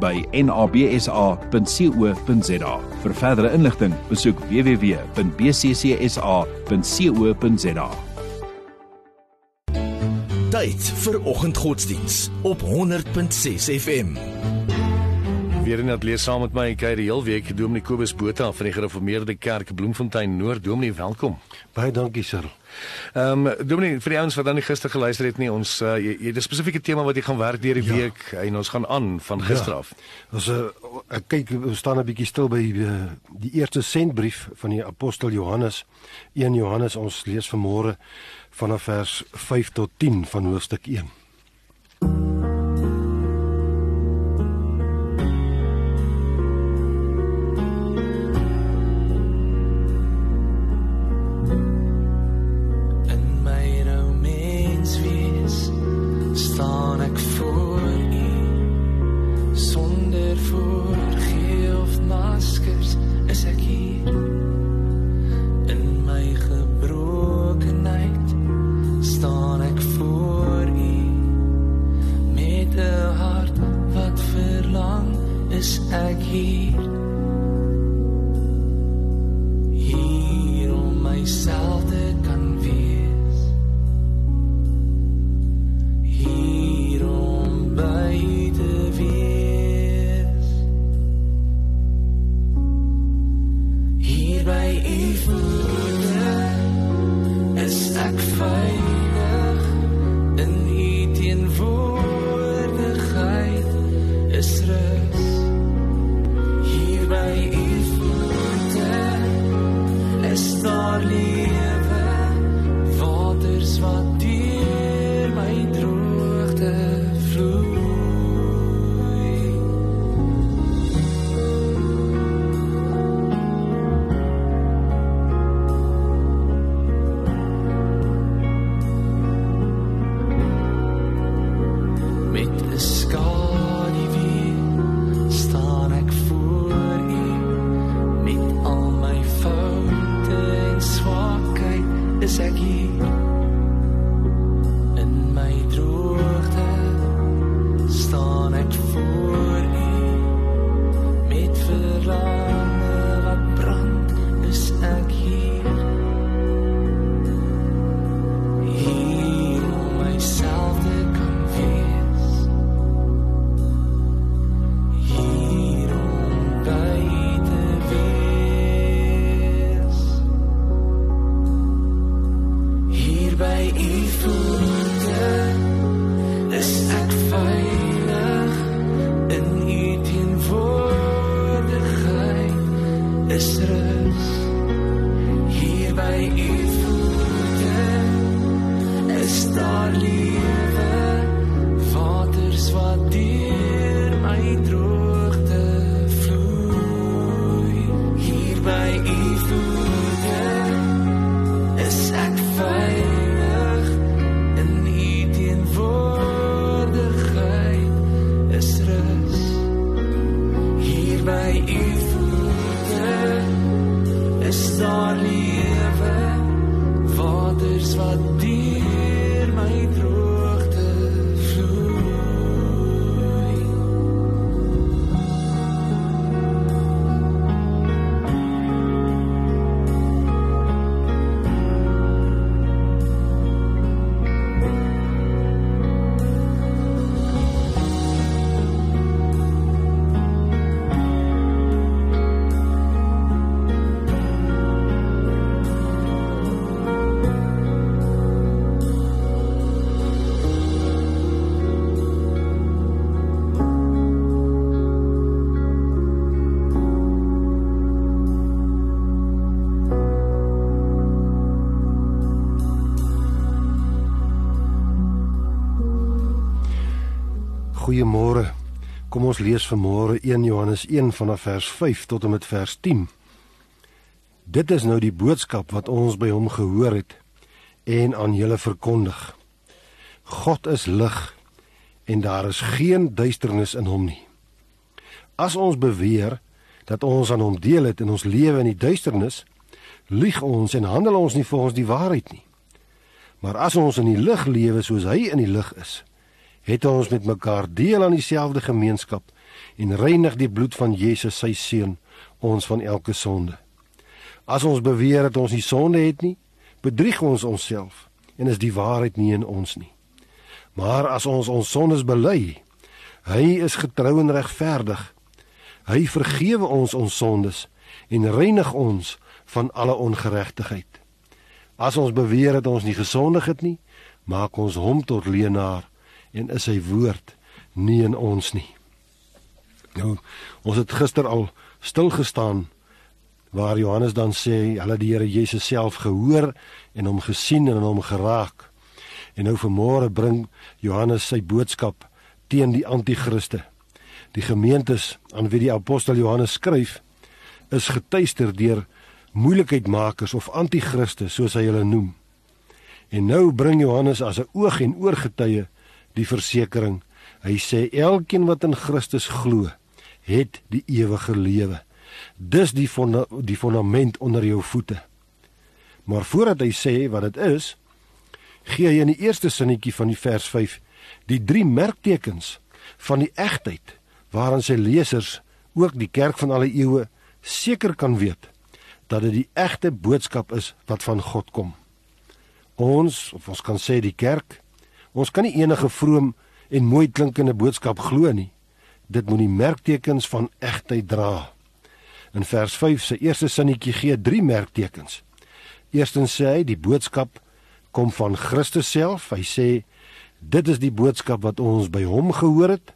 by nabsa.co.za. Vir verdere inligting, besoek www.bccsa.co.za. Tyd vir oggendgodsdiens op 100.6 FM. Weer in atlees saam met my kyk die heel week Dominee Kobus Botha van die Gereformeerde Kerk Bloemfontein Noord. Dominee, welkom. Baie dankie, Sir. Ehm um, Dominee, vir die ouens wat dan nie gister geluister het nie, ons uh, jy, jy 'n spesifieke tema wat jy gaan werk deur die ja. week en ons gaan aan van gister ja. af. Ons uh, ek kyk ons staan 'n bietjie stil by uh, die eerste sendbrief van die apostel Johannes. 1 Johannes ons lees vanmôre vanaf vers 5 tot 10 van hoofstuk 1. staan ek voor u. Met 'n hart wat verlang is ek hier. Goeiemôre. Kom ons lees vanmôre 1 Johannes 1 vanaf vers 5 tot en met vers 10. Dit is nou die boodskap wat ons by hom gehoor het en aan julle verkondig. God is lig en daar is geen duisternis in hom nie. As ons beweer dat ons aan hom deel het in ons lewe in die duisternis, lieg ons en handel ons nie volgens die waarheid nie. Maar as ons in die lig lewe soos hy in die lig is, het ons met mekaar deel aan dieselfde gemeenskap en reinig die bloed van Jesus sy seun ons van elke sonde. As ons beweer dat ons nie sonde het nie, bedrieg ons onsself en is die waarheid nie in ons nie. Maar as ons ons sondes bely, hy is getrou en regverdig. Hy vergewe ons ons sondes en reinig ons van alle ongeregtigheid. As ons beweer dat ons nie gesondig het nie, maak ons hom tot leenaar en is sy woord nie in ons nie. Nou, ons het gister al stil gestaan waar Johannes dan sê hulle die Here Jesus self gehoor en hom gesien en hom geraak. En nou vanmôre bring Johannes sy boodskap teen die anti-kriste. Die gemeentes aan wie die apostel Johannes skryf is getuister deur moeilikheidmakers of anti-kriste soos hy hulle noem. En nou bring Johannes as 'n oog en oor getuie die versekering. Hy sê elkeen wat in Christus glo, het die ewige lewe. Dis die fonda die fondament onder jou voete. Maar voordat hy sê wat dit is, gee hy in die eerste sinnetjie van die vers 5 die drie merktekens van die egtheid waaraan sy lesers ook die kerk van alle eeue seker kan weet dat dit die egte boodskap is wat van God kom. Ons of ons kan sê die kerk Ons kan nie enige vroom en mooi klinkende boodskap glo nie. Dit moet die merktekens van egtheid dra. In vers 5 se eerste sinnetjie gee drie merktekens. Eerstens sê hy die boodskap kom van Christus self. Hy sê dit is die boodskap wat ons by hom gehoor het.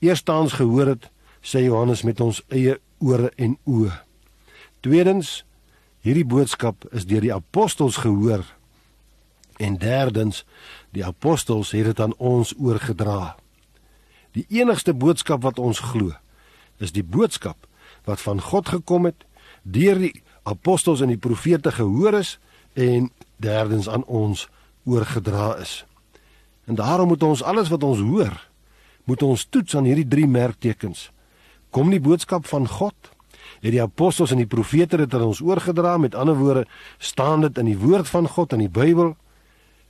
Eerstens gehoor het, sê Johannes met ons eie ore en oë. Tweedens hierdie boodskap is deur die apostels gehoor. En derdens Die apostels het dit aan ons oorgedra. Die enigste boodskap wat ons glo, is die boodskap wat van God gekom het deur die apostels en die profete gehoor is en derdens aan ons oorgedra is. En daarom moet ons alles wat ons hoor, moet ons toets aan hierdie drie merktekens. Kom die boodskap van God? Het die apostels en die profete dit aan ons oorgedra? Met ander woorde, staan dit in die woord van God in die Bybel?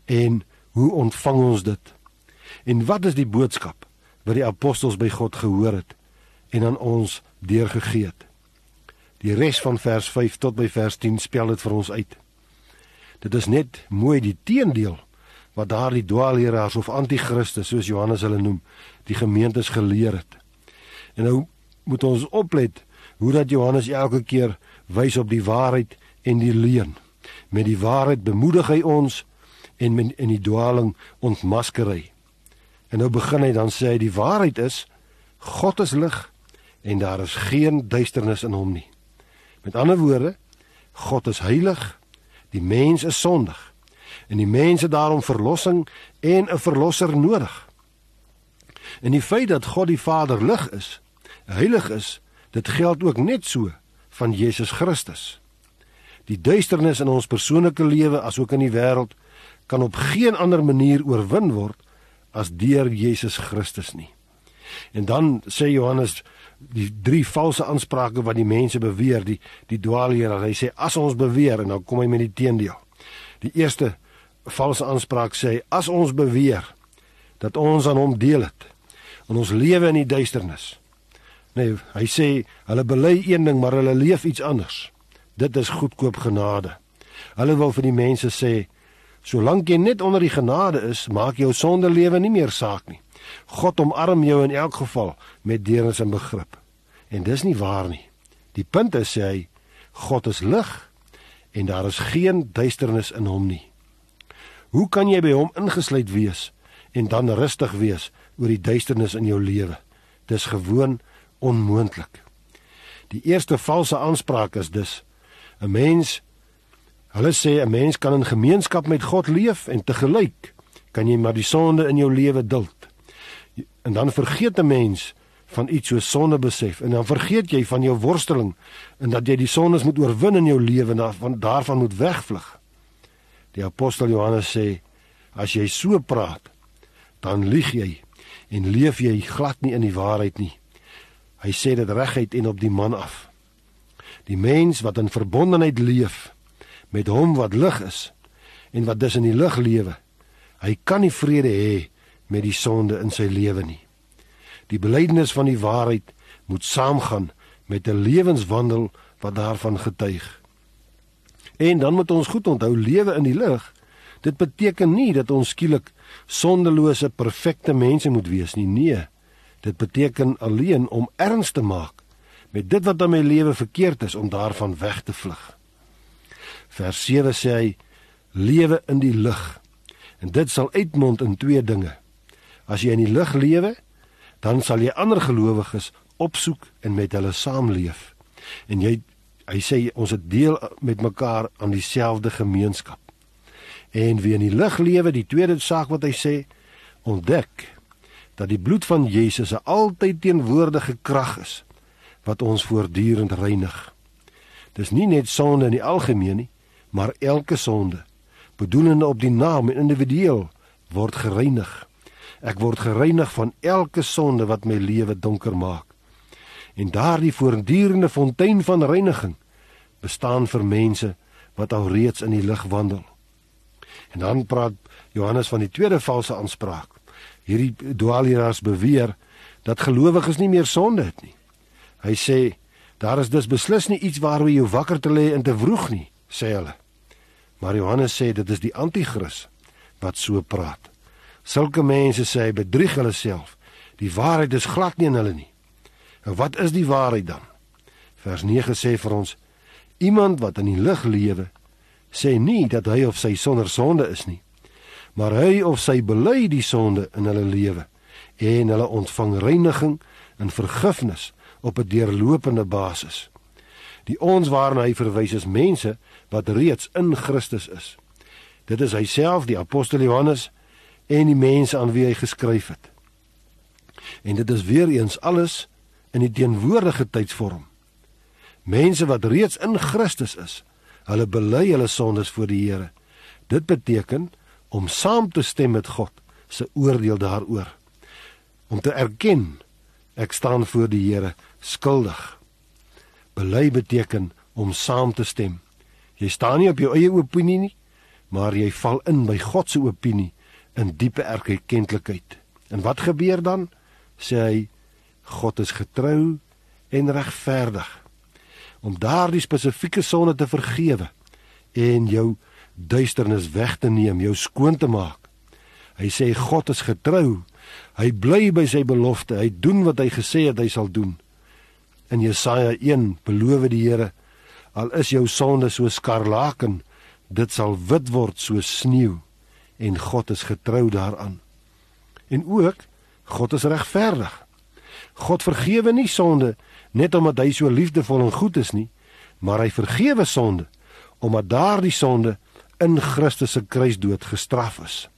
En Hoe ontvang ons dit? En wat is die boodskap wat die apostels by God gehoor het en aan ons deurgegee het? Die res van vers 5 tot by vers 10 spel dit vir ons uit. Dit is net mooi die teendeel wat daardie dwaalleraars of anti-kriste soos Johannes hulle noem, die gemeentes geleer het. En nou moet ons oplet hoe dat Johannes elke keer wys op die waarheid en die leuen. Met die waarheid bemoedig hy ons en men, in die dwaling ontmasker hy. En nou begin hy dan sê hy die waarheid is God is lig en daar is geen duisternis in hom nie. Met ander woorde, God is heilig, die mens is sondig en die mense daarom verlossing en 'n verlosser nodig. En die feit dat God die Vader lig is, heilig is, dit geld ook net so van Jesus Christus. Die duisternis in ons persoonlike lewe asook in die wêreld kan op geen ander manier oorwin word as deur Jesus Christus nie. En dan sê Johannes die drie valse aansprake wat die mense beweer, die die dwaalleer, hy sê as ons beweer en dan kom hy met die teendeel. Die eerste valse aanspraak sê as ons beweer dat ons aan hom deel het en ons lewe in die duisternis. Nee, hy sê hulle bely een ding maar hulle leef iets anders. Dit is goedkoop genade. Hulle wil vir die mense sê Solank jy net onder die genade is, maak jou sondelewe nie meer saak nie. God omarm jou in elk geval met deernis en begrip. En dis nie waar nie. Die punt is sê hy God is lig en daar is geen duisternis in hom nie. Hoe kan jy by hom ingesluit wees en dan rustig wees oor die duisternis in jou lewe? Dis gewoon onmoontlik. Die eerste valse aanspraak is dus 'n mens Hulle sê 'n mens kan in gemeenskap met God leef en te gelyk kan jy maar die sonde in jou lewe duld. En dan vergeet 'n mens van iets so sonde besef en dan vergeet jy van jou worsteling en dat jy die sondes moet oorwin in jou lewe en daarvan daarvan moet wegvlug. Die apostel Johannes sê as jy so praat, dan lieg jy en leef jy glad nie in die waarheid nie. Hy sê dit reguit en op die man af. Die mens wat in verbondenheid leef met hom wat lig is en wat dus in die lig lewe, hy kan nie vrede hê met die sonde in sy lewe nie. Die belydenis van die waarheid moet saamgaan met 'n lewenswandel wat daarvan getuig. En dan moet ons goed onthou lewe in die lig. Dit beteken nie dat ons skielik sondelose perfekte mense moet wees nie. Nee. Dit beteken alleen om erns te maak met dit wat in my lewe verkeerd is om daarvan weg te vlug. Vers 7 sê hy lewe in die lig. En dit sal uitmond in twee dinge. As jy in die lig lewe, dan sal jy ander gelowiges opsoek en met hulle saamleef. En jy hy sê ons het deel met mekaar aan dieselfde gemeenskap. En wie in die lig lewe, die tweede saak wat hy sê, ontdek dat die bloed van Jesus 'n altyd teenwoordige krag is wat ons voortdurend reinig. Dis nie net sonde in die algemeen nie, maar elke sonde, bedoelende op die naam en individueel, word gereinig. Ek word gereinig van elke sonde wat my lewe donker maak. En daardie voortdurende fontein van reiniging bestaan vir mense wat al reeds in die lig wandel. En dan praat Johannes van die tweede valse aanspraak. Hierdie dwaalleraars beweer dat gelowiges nie meer sonde het nie. Hy sê daar is dus beslis nie iets waaroor jy wakker te lê en te vroeg nie, sê hulle. Maar Johannes sê dit is die anti-kris wat so praat. Sulke mense sê hy bedrieg hulle self. Die waarheid is glad nie in hulle nie. En wat is die waarheid dan? Vers 9 sê vir ons: Iemand wat in die lig lewe, sê nie dat hy of sy sonder sonde is nie, maar hy of sy bely die sonde in hulle lewe en hulle ontvang reiniging en vergifnis op 'n deurlopende basis. Die ons waarna hy verwys is mense wat reeds in Christus is. Dit is hy self, die apostel Johannes, en die mense aan wie hy geskryf het. En dit is weer eens alles in die teenwoordige tydsvorm. Mense wat reeds in Christus is, hulle bely hulle sondes voor die Here. Dit beteken om saam te stem met God se oordeel daaroor. Om te erken ek staan voor die Here skuldig. Bely beteken om saam te stem. Jy staan nie op jou eie opinie nie, maar jy val in by God se opinie in diepe erkenklikheid. En wat gebeur dan? Sê hy God is getrou en regverdig om daardie spesifieke sonde te vergewe en jou duisternis weg te neem, jou skoon te maak. Hy sê God is getrou. Hy bly by sy belofte. Hy doen wat hy gesê het hy sal doen. In Jesaja 1 beloof die Here al is jou sonde so skarlaken, dit sal wit word soos sneeu en God is getrou daaraan. En ook God is regverdig. God vergewe nie sonde net omdat hy so liefdevol en goed is nie, maar hy vergewe sonde omdat daardie sonde in Christus se kruisdood gestraf is.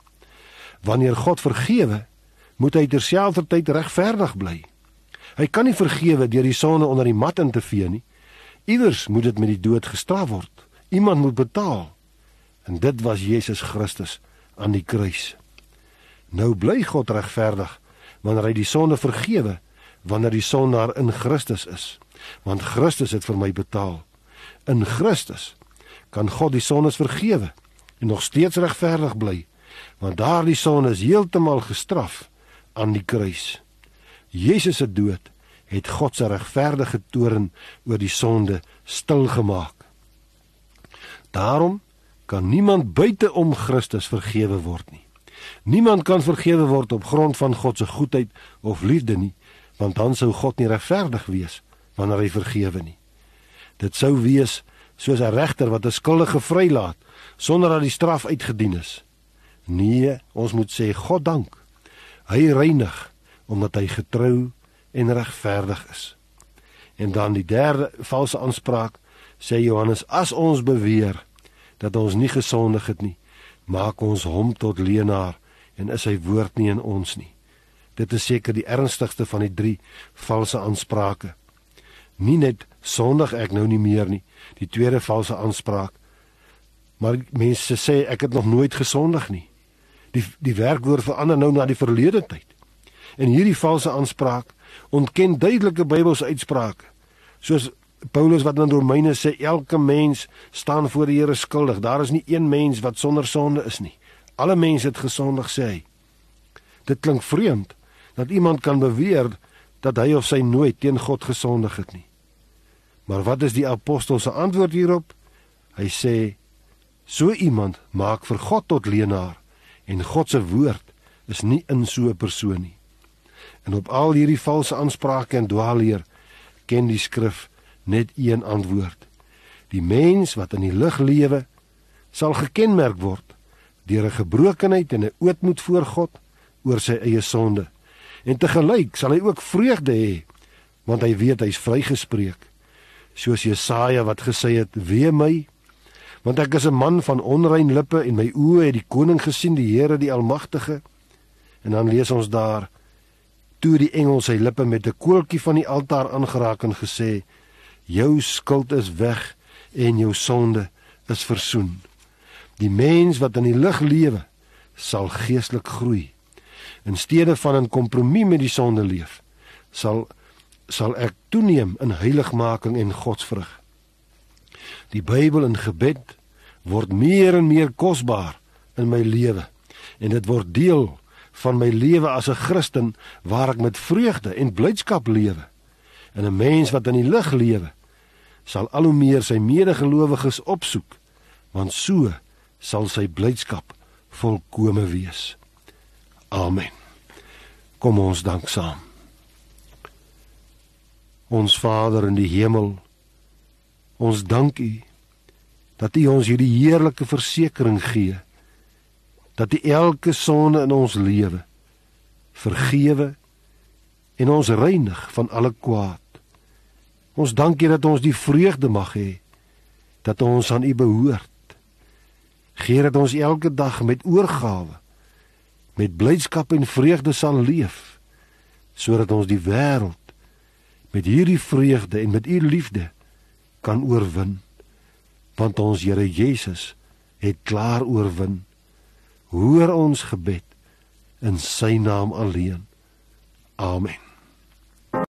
Wanneer God vergewe, moet hy terselfdertyd regverdig bly. Hy kan nie vergewe deur die sonde onder die mat in te vee nie. Iewers moet dit met die dood gestraf word. Iemand moet betaal. En dit was Jesus Christus aan die kruis. Nou bly God regverdig wanneer hy die sonde vergewe wanneer die sondaar in Christus is, want Christus het vir my betaal. In Christus kan God die sondes vergewe en nog steeds regverdig bly, want daardie sonde is heeltemal gestraf aan die kruis. Jesus se dood het God se regverdige toorn oor die sonde stil gemaak. Daarom kan niemand buite om Christus vergewe word nie. Niemand kan vergewe word op grond van God se goedheid of liefde nie, want dan sou God nie regverdig wees wanneer hy vergewe nie. Dit sou wees soos 'n regter wat 'n skuldige vrylaat sonder dat die straf uitgedien is. Nee, ons moet sê God dank. Hy reinig omdat hy getrou en regverdig is. En dan die derde valse aanspraak sê Johannes as ons beweer dat ons nie gesondig het nie, maak ons hom tot leenaar en is sy woord nie in ons nie. Dit is seker die ernstigste van die drie valse aansprake. Nie net sondig ek nou nie meer nie, die tweede valse aanspraak. Maar mense sê ek het nog nooit gesondig nie. Die die werkwoord verander nou na die verlede tyd. En hierdie valse aanspraak ontken duidelike Bybelse uitsprake. Soos Paulus wat in Romeine sê elke mens staan voor die Here skuldig. Daar is nie een mens wat sonder sonde is nie. Alle mense het gesondig sê hy. Dit klink vreemd dat iemand kan beweer dat hy of sy nooit teen God gesondig het nie. Maar wat is die apostel se antwoord hierop? Hy sê so iemand maak vir God tot leenaar en God se woord is nie in so 'n persoon nie. En op al hierdie valse aansprake en dwaalleer ken die skrif net een antwoord. Die mens wat in die lig lewe sal gekenmerk word deur 'n gebrokenheid en 'n ootmoed voor God oor sy eie sonde. En te gelyk sal hy ook vreugde hê want hy weet hy's vrygespreek. Soos Jesaja wat gesê het: "Wee my, want ek is 'n man van onrein lippe en my oë het die koning gesien, die Here die Almagtige." En dan lees ons daar: "Toe die engel sy lippe met 'n koeltjie van die altaar aangeraak en gesê: Jou skuld is weg en jou sonde is versoen. Die mens wat in die lig lewe, sal geestelik groei. In steede van 'n kompromie met die sonde leef, sal sal ek toeneem in heiligmaking en godsvrug. Die Bybel en gebed word meer en meer kosbaar in my lewe en dit word deel van my lewe as 'n Christen waar ek met vreugde en blydskap lewe. En 'n mens wat in die lig lewe, sal al hoe meer sy medegelowiges opsoek, want so sal sy blydskap volkome wees. Amen. Kom ons dank saam. Ons Vader in die hemel, ons dank U dat U ons hierdie heerlike versekering gee dat U elke sonde in ons lewe vergewe en ons reinig van alle kwaad. Ons dank U dat ons die vreugde mag hê dat ons aan U behoort. Geer dat ons elke dag met oorgawe met blydskap en vreugde sal leef sodat ons die wêreld met hierdie vreugde en met U liefde kan oorwin want ons Here Jesus het klaar oorwin. Hoor ons gebed in sy naam alleen. Amen.